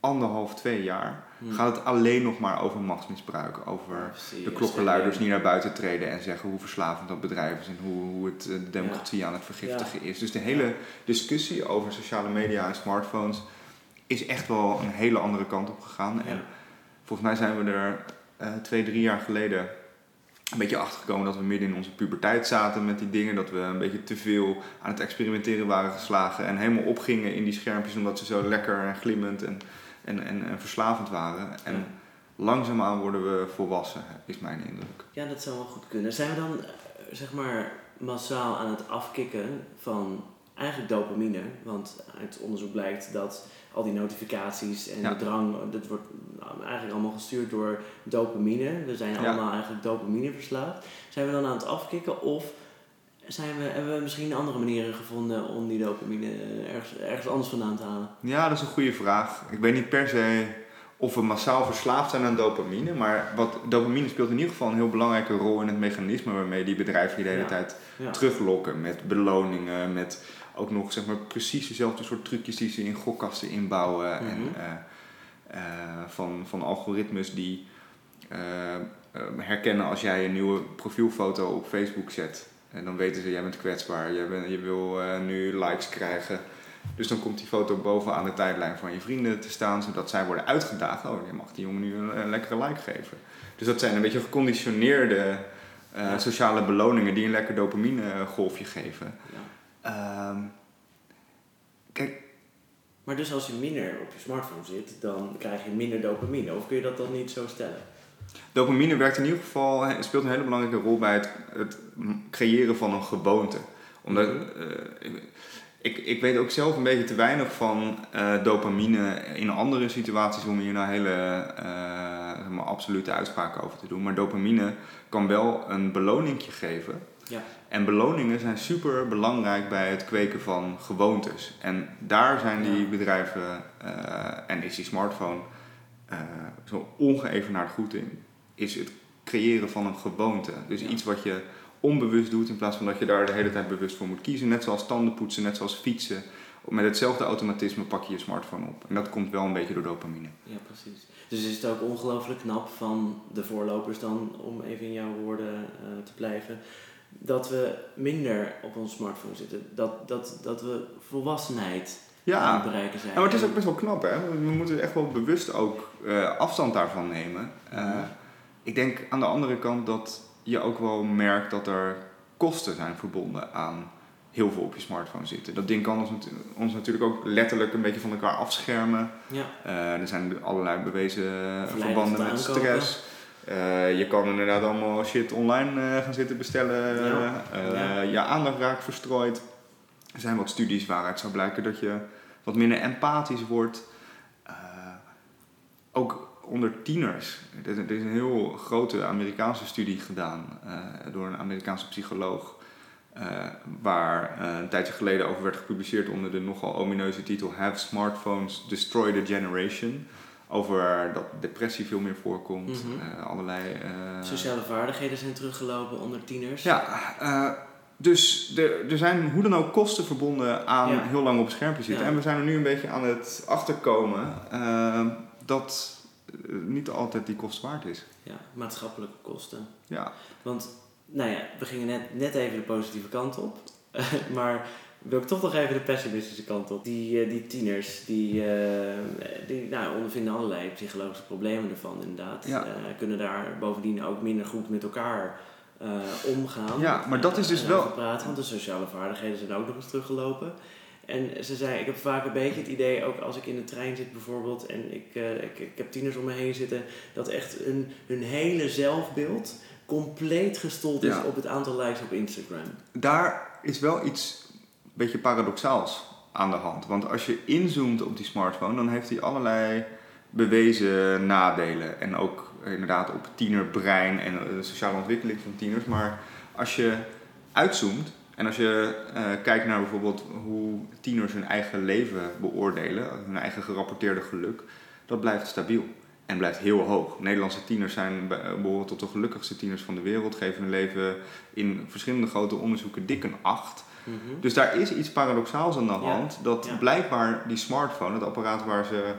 anderhalf, twee jaar Hm. gaat het alleen nog maar over machtsmisbruik. Over precies. de klokkenluiders niet naar buiten treden en zeggen hoe verslavend dat bedrijf is en hoe, hoe het eh, de democratie aan het vergiftigen is. Dus de hele discussie over sociale media en smartphones is echt wel een hele andere kant op gegaan. En. Volgens mij zijn we er eh, twee, drie jaar geleden een beetje achter gekomen dat we midden in onze puberteit zaten met die dingen. Dat we een beetje te veel aan het experimenteren waren geslagen en helemaal opgingen in die schermpjes omdat ze zo lekker en glimmend en, en, en, en verslavend waren. En Ja. langzaamaan worden we volwassen, is mijn indruk. Ja, dat zou wel goed kunnen. Zijn we dan, eh, zeg maar, massaal aan het afkicken van eigenlijk dopamine? Want uit onderzoek blijkt dat al die notificaties en Ja. de drang, dat wordt nou, eigenlijk allemaal gestuurd door dopamine. We zijn Ja. allemaal eigenlijk dopamine verslaafd. Zijn we dan aan het afkicken of zijn we, hebben we misschien andere manieren gevonden om die dopamine ergens, ergens anders vandaan te halen? Ja, dat is een goede vraag. Ik weet niet per se of we massaal verslaafd zijn aan dopamine, maar wat, dopamine speelt in ieder geval een heel belangrijke rol in het mechanisme waarmee die bedrijven je de hele Ja. tijd Ja. teruglokken met beloningen, met ook nog zeg maar precies dezelfde soort trucjes die ze in gokkasten inbouwen en Mhm. eh, eh, van, van algoritmes die eh, herkennen als jij een nieuwe profielfoto op Facebook zet. En dan weten ze, jij bent kwetsbaar, jij bent, je wil nu likes krijgen. Dus dan komt die foto bovenaan de tijdlijn van je vrienden te staan, zodat zij worden uitgedaagd. Oh, je mag die jongen nu een, een lekkere like geven. Dus dat zijn een beetje geconditioneerde sociale beloningen die een lekker dopamine golfje geven. Ja. Ehm, kijk, Maar dus als je minder op je smartphone zit, dan krijg je minder dopamine. Of kun je dat dan niet zo stellen? dopamine werkt in ieder geval, speelt een hele belangrijke rol bij het, het creëren van een gewoonte. Omdat, Mhm. eh, ik, ik weet ook zelf een beetje te weinig van eh, dopamine in andere situaties om hier nou hele eh, zeg maar absolute uitspraken over te doen. Maar dopamine kan wel een beloningje geven. Ja. En beloningen zijn super belangrijk bij het kweken van gewoontes. En daar zijn die bedrijven eh, en is die smartphone eh, zo ongeëvenaard goed in. Is het creëren van een gewoonte. Dus Ja. iets wat je onbewust doet in plaats van dat je daar de hele tijd bewust voor moet kiezen. Net zoals tandenpoetsen, net zoals fietsen. Met hetzelfde automatisme pak je je smartphone op. En dat komt wel een beetje door dopamine. Ja, precies. Dus is het ook ongelooflijk knap van de voorlopers dan, om even in jouw woorden eh, te blijven, dat we minder op ons smartphone zitten. Dat, dat, dat we volwassenheid aan het bereiken zijn. Ja, maar het is ook best wel knap, hè? We moeten echt wel bewust ook eh, afstand daarvan nemen. Eh. Ik denk aan de andere kant dat je ook wel merkt dat er kosten zijn verbonden aan heel veel op je smartphone zitten. Dat ding kan ons, natu- ons natuurlijk ook letterlijk een beetje van elkaar afschermen. Ja, Eh, er zijn allerlei bewezen verbanden met aankopen. stress. Eh, je kan inderdaad allemaal shit online eh, gaan zitten bestellen. Ja. Eh, Ja. Je aandacht raakt verstrooid. Er zijn wat studies waaruit zou blijken dat je wat minder empathisch wordt. Ook onder tieners. Er is, er is een heel grote Amerikaanse studie gedaan door een Amerikaanse psycholoog. waar een tijdje geleden over werd gepubliceerd onder de nogal omineuze titel Have Smartphones Destroy the Generation. Over dat depressie veel meer voorkomt. Mhm. eh, allerlei. eh, sociale vaardigheden zijn teruggelopen onder tieners. ja, eh, dus er, er zijn hoe dan ook kosten verbonden aan Ja. heel lang op het schermpje zitten. Ja. En we zijn er nu een beetje aan het achterkomen dat niet altijd die kost waard is. Ja, maatschappelijke kosten. Ja, Want, nou ja, we gingen net, net even de positieve kant op. (laughs) maar wil ik toch nog even de pessimistische kant op. Die, eh, die tieners, die, eh, die nou, ondervinden allerlei psychologische problemen ervan inderdaad. Ja. Eh, kunnen daar bovendien ook minder goed met elkaar omgaan. Ja, maar dat is dus wel- praten, want de sociale vaardigheden zijn ook nog eens teruggelopen. En ze zei, ik heb vaak een beetje het idee, ook als ik in de trein zit bijvoorbeeld en ik, ik, ik heb tieners om me heen zitten, dat echt hun, hun hele zelfbeeld compleet gestold is op het aantal likes op Instagram. daar is wel iets beetje paradoxaals aan de hand. Want als je inzoomt op die smartphone, dan heeft hij allerlei bewezen nadelen. En ook inderdaad op tienerbrein en eh, de sociale ontwikkeling van tieners. Maar als je uitzoomt en als je eh, kijkt naar bijvoorbeeld hoe tieners hun eigen leven beoordelen, hun eigen gerapporteerde geluk, dat blijft stabiel. En blijft heel hoog. Nederlandse tieners zijn, be- behoren tot de gelukkigste tieners van de wereld. Geven hun leven in verschillende grote onderzoeken dik een 8. Mhm. Dus daar is iets paradoxaals aan de hand. Dat ja. blijkbaar die smartphone, het apparaat waar ze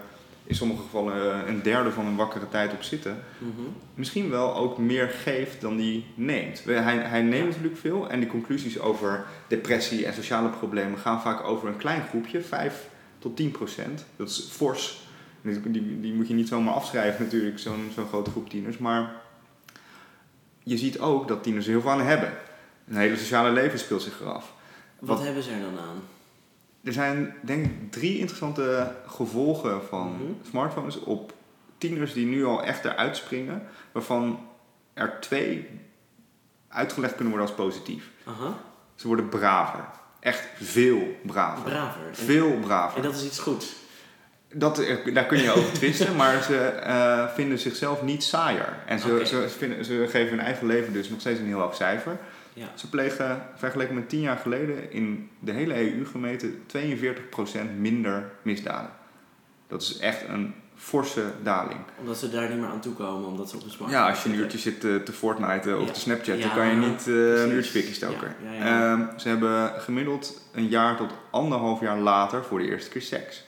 in sommige gevallen een derde van hun wakkere tijd op zitten, Mhm. misschien wel ook meer geeft dan die neemt. Hij, hij neemt natuurlijk veel en die conclusies over depressie en sociale problemen gaan vaak over een klein groepje, 5 tot 10 procent. Dat is fors. Die, die, die moet je niet zomaar afschrijven natuurlijk, zo'n zo'n grote groep tieners. Maar je ziet ook dat tieners er heel veel aan hebben. Een hele sociale leven speelt zich eraf. Wat, Wat- hebben ze er dan aan? Er zijn denk ik drie interessante gevolgen van Mhm. smartphones op tieners die nu al echt eruit springen, waarvan er twee uitgelegd kunnen worden als positief. Aha, Ze worden braver. Echt veel braver. braver. Veel braver. en dat is iets goeds. Dat, eh, daar kun je over (laughs) twisten, maar ze eh, vinden zichzelf niet saaier. En ze, ze, vinden, ze geven hun eigen leven dus nog steeds een heel hoog cijfer. Ja. Ze plegen, vergeleken met tien jaar geleden, in de hele EU gemeten 42% minder misdaden. Dat is echt een forse daling. Omdat ze daar niet meer aan toe komen, omdat ze op een smartphone Ja, als je een uurtje zit eh, te Fortnite of Ja. te Snapchatten, Ja, kan je niet eh, een uurtje pikkie stoken. Ja. Ehm, ze hebben gemiddeld een jaar tot anderhalf jaar later voor de eerste keer seks.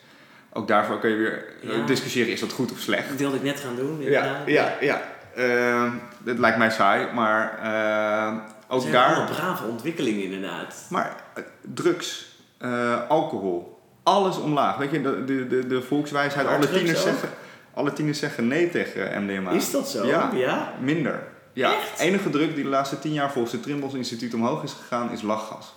Ook daarvoor kun je weer eh, discussiëren, is dat goed of slecht? Dat wilde ik net gaan doen. Ja, ja, ja. Ehm, dat lijkt mij saai, maar ehm, ook zijn daar... allemaal brave ontwikkelingen inderdaad. Maar eh, drugs, eh, alcohol, alles omlaag. Weet je, de, de, de, de volkswijsheid, Maar alle tieners, ook? zeggen, alle tieners zeggen nee tegen MDMA. Is dat zo? Ja. ja? Minder. Ja, Echt? enige druk die de laatste tien jaar volgens het Trimbos Instituut omhoog is gegaan, is lachgas.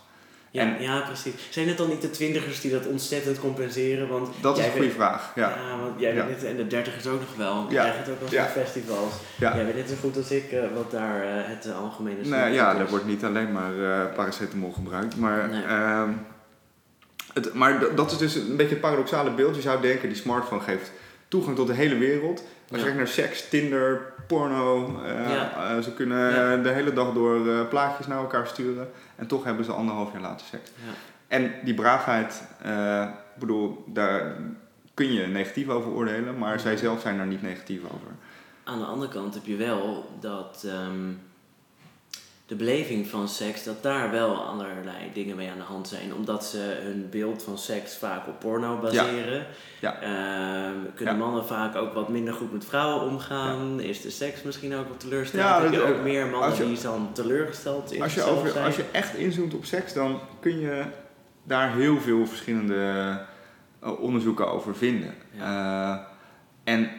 Ja, En- ja, precies. Zijn het dan niet de twintigers die dat ontzettend compenseren? Want Dat is jij een goede weet- vraag. Ja. Ja, want jij weet het, en de dertigers ook nog wel. Ja. krijgt het ook Ja. op festivals. Ja. Jij weet net zo goed als ik eh, wat daar eh, het eh, algemene Nou standpunt ja, is. er wordt niet alleen maar paracetamol gebruikt. Maar, Nee. ehm, het, maar dat is dus een beetje het paradoxale beeld. Je zou denken, die smartphone geeft toegang tot de hele wereld. Als je kijkt naar seks, Tinder, porno. eh, Ja. eh, ze kunnen Ja. de hele dag door eh, plaatjes naar elkaar sturen. En toch hebben ze anderhalf jaar later seks. Ja. En die braafheid, ik bedoel, daar kun je negatief over oordelen. Maar zij zelf zijn daar niet negatief over. Aan de andere kant heb je wel dat ehm, de beleving van seks, dat daar wel allerlei dingen mee aan de hand zijn. Omdat ze hun beeld van seks vaak op porno baseren. Ja. Ehm, kunnen Ja. mannen vaak ook wat minder goed met vrouwen omgaan. Is de seks misschien ook wat teleurstellend? Ja, dat- ook meer mannen je- die dan teleurgesteld in Als je, over, zijn? als je echt inzoomt op seks, dan kun je daar heel veel verschillende eh, onderzoeken over vinden. Eh, en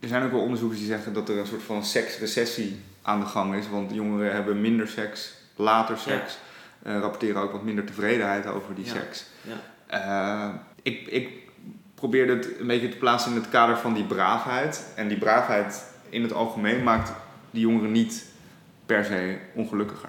er zijn ook wel onderzoekers die zeggen dat er een soort van seksrecessie aan de gang is. Want jongeren hebben minder seks, later seks. eh, rapporteren ook wat minder tevredenheid over die Ja. seks. Ja. Eh, ik, ik probeerde het een beetje te plaatsen in het kader van die braafheid. En die braafheid in het algemeen maakt die jongeren niet per se ongelukkiger.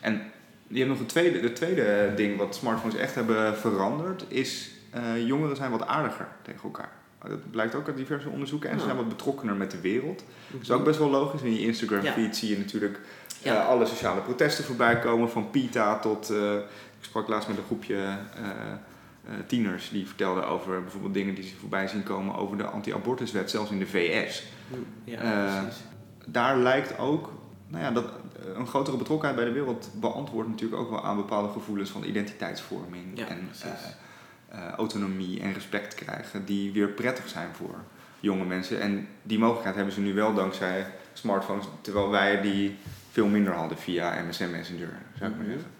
En je hebt nog een tweede, de tweede ding wat smartphones echt hebben veranderd, is eh, jongeren zijn wat aardiger tegen elkaar. Dat blijkt ook uit diverse onderzoeken. En ze zijn wat betrokkener met de wereld. Dat is ook best wel logisch. In je Instagram feed zie je natuurlijk eh, alle sociale protesten voorbij komen. Van PETA tot... eh, ik sprak laatst met een groepje eh, tieners die vertelden over bijvoorbeeld dingen die ze voorbij zien komen over de anti-abortuswet, zelfs in de VS. Ja, precies. Daar lijkt ook, nou ja, dat een grotere betrokkenheid bij de wereld beantwoordt natuurlijk ook wel aan bepaalde gevoelens van identiteitsvorming Ja, en precies. Eh, autonomie en respect krijgen, die weer prettig zijn voor jonge mensen. En die mogelijkheid hebben ze nu wel dankzij smartphones, terwijl wij die veel minder hadden via MSN Messenger, zou ik maar Mhm. zeggen.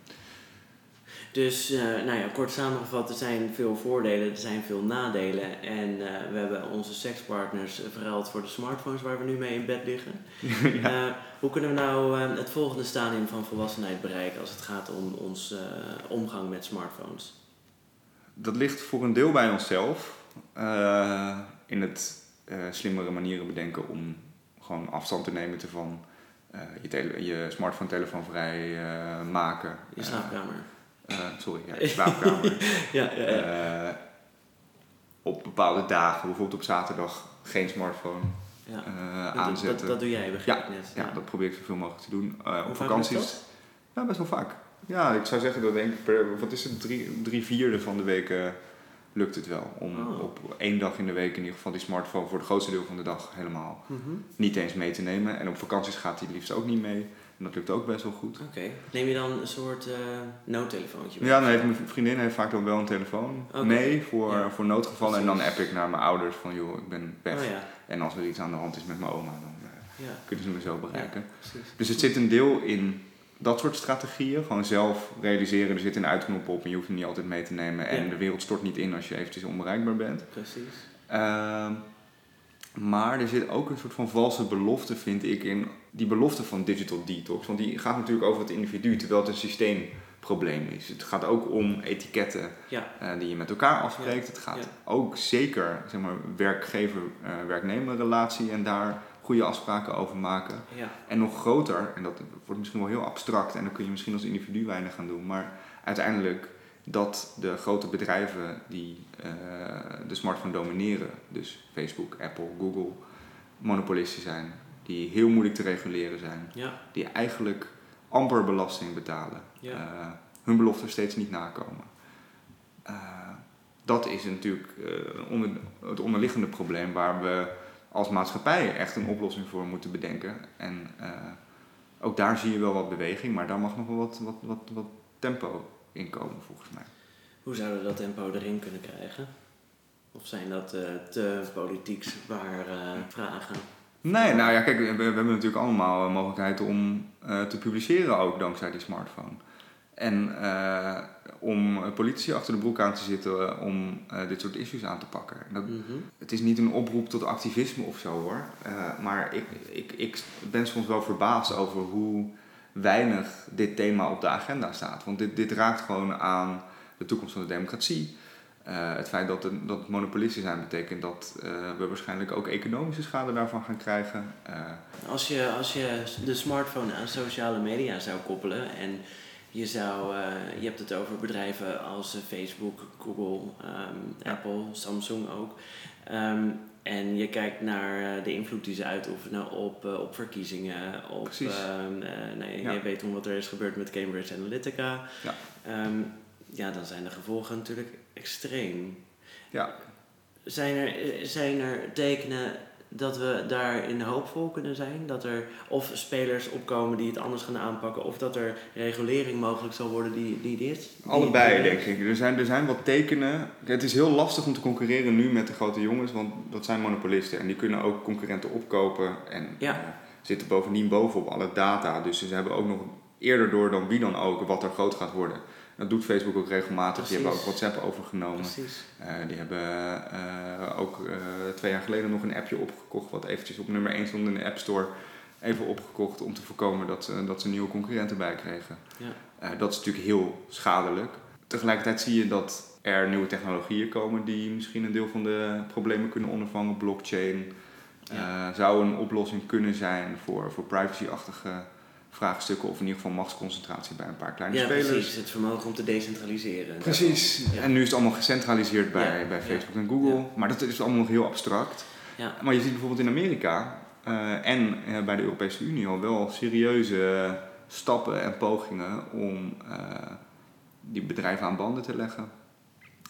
Dus, eh, nou ja, kort samengevat, er zijn veel voordelen, er zijn veel nadelen. En eh, we hebben onze sekspartners verruild voor de smartphones waar we nu mee in bed liggen. (laughs) Hoe kunnen we nou het volgende stadium van volwassenheid bereiken als het gaat om ons omgang met smartphones? Dat ligt voor een deel bij onszelf. eh, in het eh, slimmere manieren bedenken om gewoon afstand te nemen ervan. eh je, tele- je smartphone telefoon vrij maken. Je slaapkamer. sorry, ja, (laughs) je slaapkamer. ja, ja, ja. Op bepaalde dagen, bijvoorbeeld op zaterdag, geen smartphone ja. aanzetten. Dat, dat doe jij, begrijp ik net. Ja, dat probeer ik zoveel mogelijk te doen. Op vakanties. Ja, best wel vaak. Ja, ik zou zeggen dat denk ik per, wat is het, drie, drie vierde van de weken lukt het wel. Om Oh. op één dag in de week in ieder geval die smartphone voor het grootste deel van de dag helemaal Mhm. niet eens mee te nemen. En op vakanties gaat hij het liefst ook niet mee. En dat lukt ook best wel goed. Oké. Neem je dan een soort eh noodtelefoontje mee? Ja, dan heeft mijn vriendin heeft vaak dan wel een telefoon mee voor, Ja. voor noodgevallen. En dan app ik naar mijn ouders van joh, ik ben weg. Oh ja, En als er iets aan de hand is met mijn oma, dan eh, ja, kunnen ze me zo bereiken. precies. Dus het zit een deel in dat soort strategieën. Gewoon zelf realiseren, er zit een uitknop op en je hoeft hem niet altijd mee te nemen. En Ja. de wereld stort niet in als je eventjes onbereikbaar bent. Precies. Ehm, maar er zit ook een soort van valse belofte, vind ik, in die belofte van digital detox. Want die gaat natuurlijk over het individu, terwijl het een systeemprobleem is. Het gaat ook om etiketten Ja, eh, die je met elkaar afspreekt. Het gaat ook zeker zeg maar, werkgever-werknemer relatie en daar goede afspraken over maken. ja, En nog groter, en dat wordt misschien wel heel abstract en dan kun je misschien als individu weinig gaan doen, maar uiteindelijk dat de grote bedrijven die eh, de smartphone domineren, dus Facebook, Apple, Google, monopolisten zijn, die heel moeilijk te reguleren zijn, ja, die eigenlijk amper belasting betalen, ja. eh, hun beloften steeds niet nakomen. Eh, dat is natuurlijk onder, het onderliggende probleem waar we als maatschappij echt een oplossing voor moeten bedenken. En eh, ook daar zie je wel wat beweging, maar daar mag nog wel wat, wat, wat, wat tempo in komen volgens mij. Hoe zouden we dat tempo erin kunnen krijgen? Of zijn dat eh, te politiek zwaar eh, vragen? Nee, nou ja, kijk, we, we hebben natuurlijk allemaal mogelijkheid om te publiceren ook dankzij die smartphone. En eh, om politici achter de broek aan te zitten eh, om eh, dit soort issues aan te pakken. En Dat, Mhm. het is niet een oproep tot activisme of zo hoor. Eh, maar ik, ik, ik ben soms wel verbaasd over hoe weinig dit thema op de agenda staat. Want dit, dit raakt gewoon aan de toekomst van de democratie. Eh, het feit dat, het- dat monopolisten zijn betekent dat eh, we waarschijnlijk ook economische schade daarvan gaan krijgen. Eh, Als, je, als je de smartphone aan sociale media zou koppelen en je, zou, eh, je hebt het over bedrijven als eh, Facebook, Google, ehm, Apple, Samsung ook. Ehm, en je kijkt naar eh, de invloed die ze uitoefenen op, op verkiezingen, op, ehm, eh, nee, Ja. je weet toen wat er is gebeurd met Cambridge Analytica. Ja. Ja, dan zijn de gevolgen natuurlijk extreem. ja, Zijn er, zijn er tekenen dat we daarin hoopvol kunnen zijn? Dat er of spelers opkomen die het anders gaan aanpakken, of dat er regulering mogelijk zal worden die, die dit? allebei die- denk ik. Er zijn, er zijn wat tekenen. Het is heel lastig om te concurreren nu met de grote jongens, want dat zijn monopolisten. En die kunnen ook concurrenten opkopen en Ja. eh, zitten bovendien bovenop alle data. Dus ze hebben ook nog eerder door dan wie dan ook wat er groot gaat worden. Dat doet Facebook ook regelmatig. Die hebben ook. WhatsApp overgenomen. Precies. Eh, die hebben eh, ook eh, twee jaar geleden nog een appje opgekocht, wat eventjes op nummer 1 stond in de App Store. Even opgekocht om te voorkomen dat ze, dat ze nieuwe concurrenten bij kregen. Ja. Dat is natuurlijk heel schadelijk. Tegelijkertijd zie je dat er nieuwe technologieën komen die misschien een deel van de problemen kunnen ondervangen. Blockchain Ja. zou een oplossing kunnen zijn voor, voor privacy-achtige vraagstukken of in ieder geval machtsconcentratie bij een paar kleine Ja, spelers. precies. Het vermogen om te decentraliseren. Precies. Ja. En nu is het allemaal gecentraliseerd bij, Ja, bij ja. Facebook en Google. Ja. Maar dat is allemaal nog heel abstract. Ja. Maar je ziet bijvoorbeeld in Amerika eh, en eh, bij de Europese Unie al wel serieuze stappen en pogingen om eh, die bedrijven aan banden te leggen.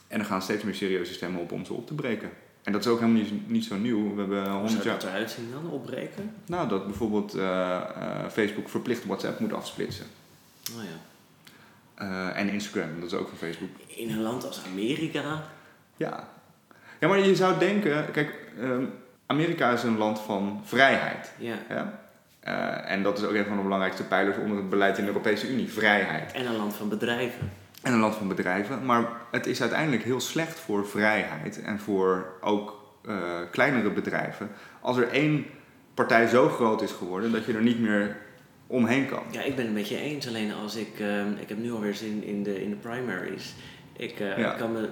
En er gaan steeds meer serieuze stemmen op om ze op te breken. En dat is ook helemaal niet, niet zo nieuw. We hebben Hoe 100 zou jaar. dat eruit zien dan? Opbreken? Nou, dat bijvoorbeeld eh, eh, Facebook verplicht WhatsApp moet afsplitsen. Oh ja. Eh, en Instagram, dat is ook van Facebook. In een land als Amerika. Ja. Ja, maar je zou denken, kijk, ehm, Amerika is een land van vrijheid. Ja. Ja? En dat is ook een van de belangrijkste pijlers onder het beleid in de Europese Unie, vrijheid. En een land van bedrijven. En een land van bedrijven. Maar het is uiteindelijk heel slecht voor vrijheid en voor ook eh, kleinere bedrijven. Als er één partij zo groot is geworden dat je er niet meer omheen kan. Ja, ik ben het met je eens. Alleen als ik... ehm, ik heb nu alweer zin in de, in de primaries. Ik eh, Ja. kan me...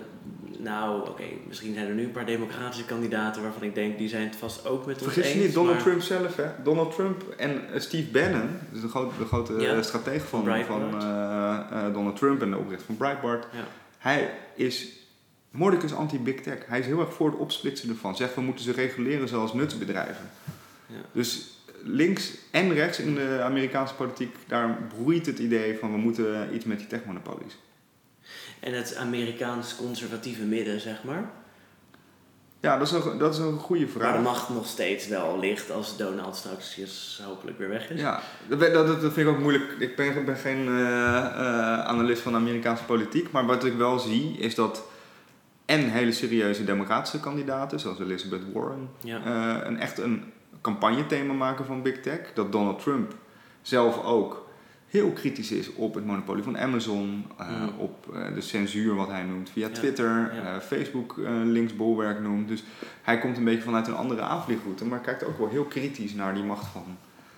Nou, oké. misschien zijn er nu een paar democratische kandidaten waarvan ik denk... die zijn het vast ook met ons Vergis je eens. niet, Donald maar- Trump zelf, hè? Donald Trump en eh, Steve Bannon, dus de grote, de grote Ja, eh, stratege van, Donald Trump en de oprichter van Breitbart. Ja. Hij is mordicus anti-big tech. Hij is heel erg voor het opsplitsen ervan. Zegt we moeten ze reguleren zoals nutsbedrijven. Ja. Dus links en rechts in de Amerikaanse politiek, daar broeit het idee van we moeten iets met die techmonopolies. En het Amerikaans conservatieve midden, zeg maar. Ja, dat is een, dat is een goede vraag. de macht nog steeds wel ligt als Donald straks dus hopelijk weer weg is. Ja, dat, dat, dat vind ik ook moeilijk. Ik ben, ben geen eh, analist van de Amerikaanse politiek. Maar wat ik wel zie is dat en hele serieuze democratische kandidaten, zoals Elizabeth Warren, Ja. eh, een echt een campagnethema maken van Big Tech. Dat Donald Trump zelf ook heel kritisch is op het monopolie van Amazon, eh, Mm. op eh, de censuur wat hij noemt via Ja, Twitter, ja. eh, Facebook linksbolwerk noemt. Dus hij komt een beetje vanuit een andere aanvliegroute, maar kijkt ook wel heel kritisch naar die macht van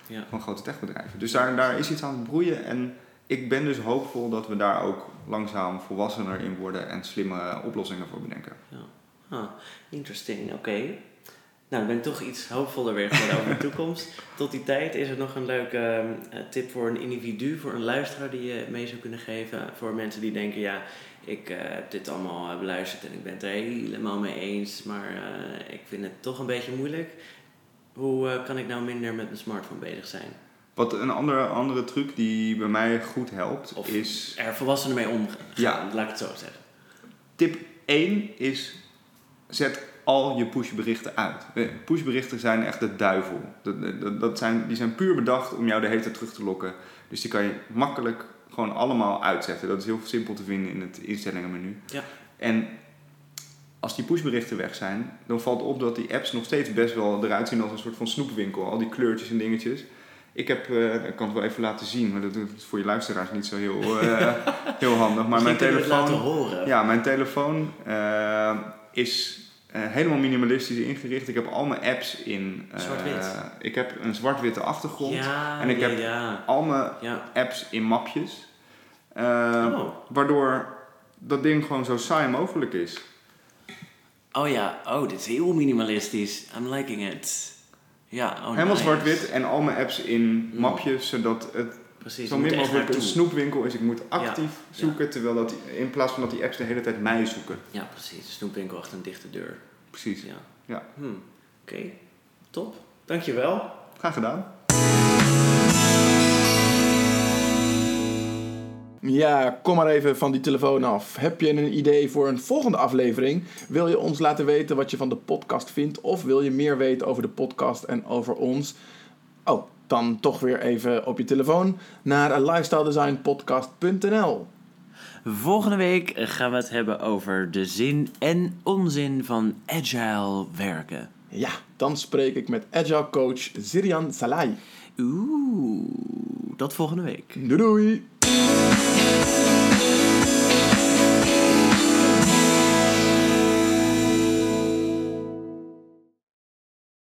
Ja. van grote techbedrijven. Dus daar, daar is iets aan het broeien en ik ben dus hoopvol dat we daar ook langzaam volwassener in worden en slimme oplossingen voor bedenken. Ah, interesting, oké. Nou, dan ben ik toch iets hoopvoller weer geworden over de toekomst. (laughs) Tot die tijd is er nog een leuke ehm, eh, tip voor een individu, voor een luisteraar die je mee zou kunnen geven. Voor mensen die denken, ja, ik eh, heb dit allemaal eh, beluisterd en ik ben het er helemaal mee eens, maar ik vind het toch een beetje moeilijk. Hoe kan ik nou minder met mijn smartphone bezig zijn? Wat een andere, andere truc die bij mij goed helpt Of- is... Er volwassenen mee omgaan, Ja. laat ik het zo zeggen. Tip 1 is zet al je pushberichten uit. Eh, Pushberichten zijn echt de duivel. Dat, dat, dat zijn, die zijn puur bedacht om jou de hele tijd terug te lokken. Dus die kan je makkelijk gewoon allemaal uitzetten. Dat is heel simpel te vinden in het instellingenmenu. Ja. En als die pushberichten weg zijn, dan valt op dat die apps nog steeds best wel eruit zien als een soort van snoepwinkel. Al die kleurtjes en dingetjes. Ik heb, eh, ik kan het wel even laten zien, maar dat is voor je luisteraars niet zo heel, eh, (laughs) heel handig. Maar mijn Misschien we het laten telefoon, horen. ja, mijn telefoon eh, is helemaal minimalistisch ingericht. Ik heb al mijn apps in. eh, Zwart-wit. ik heb een zwart-witte achtergrond. Ja, en ik ja, heb ja. al mijn apps in mapjes. Eh, Oh. Waardoor dat ding gewoon zo saai mogelijk is. Oh ja, oh, dit is heel minimalistisch. I'm liking it. Ja, oh Helemaal nice. zwart-wit en al mijn apps in Mm. mapjes, zodat het Precies, zo min mogelijk een snoepwinkel is. Ik moet actief Ja. zoeken, terwijl dat, in plaats van dat die apps de hele tijd mij zoeken. Ja, precies. Snoepwinkel achter een dichte deur. Precies. Ja. Ja. Hm. Oké, top. Dankjewel. Graag gedaan. Ja, kom maar even van die telefoon af. Heb je een idee voor een volgende aflevering? Wil je ons laten weten wat je van de podcast vindt? Of wil je meer weten over de podcast en over ons? Oh, dan toch weer even op je telefoon naar lifestyledesignpodcast.nl. Volgende week gaan we het hebben over de zin en onzin van agile werken. Ja, dan spreek ik met agile coach Zirian Salai. Oeh, tot volgende week. Doei doei!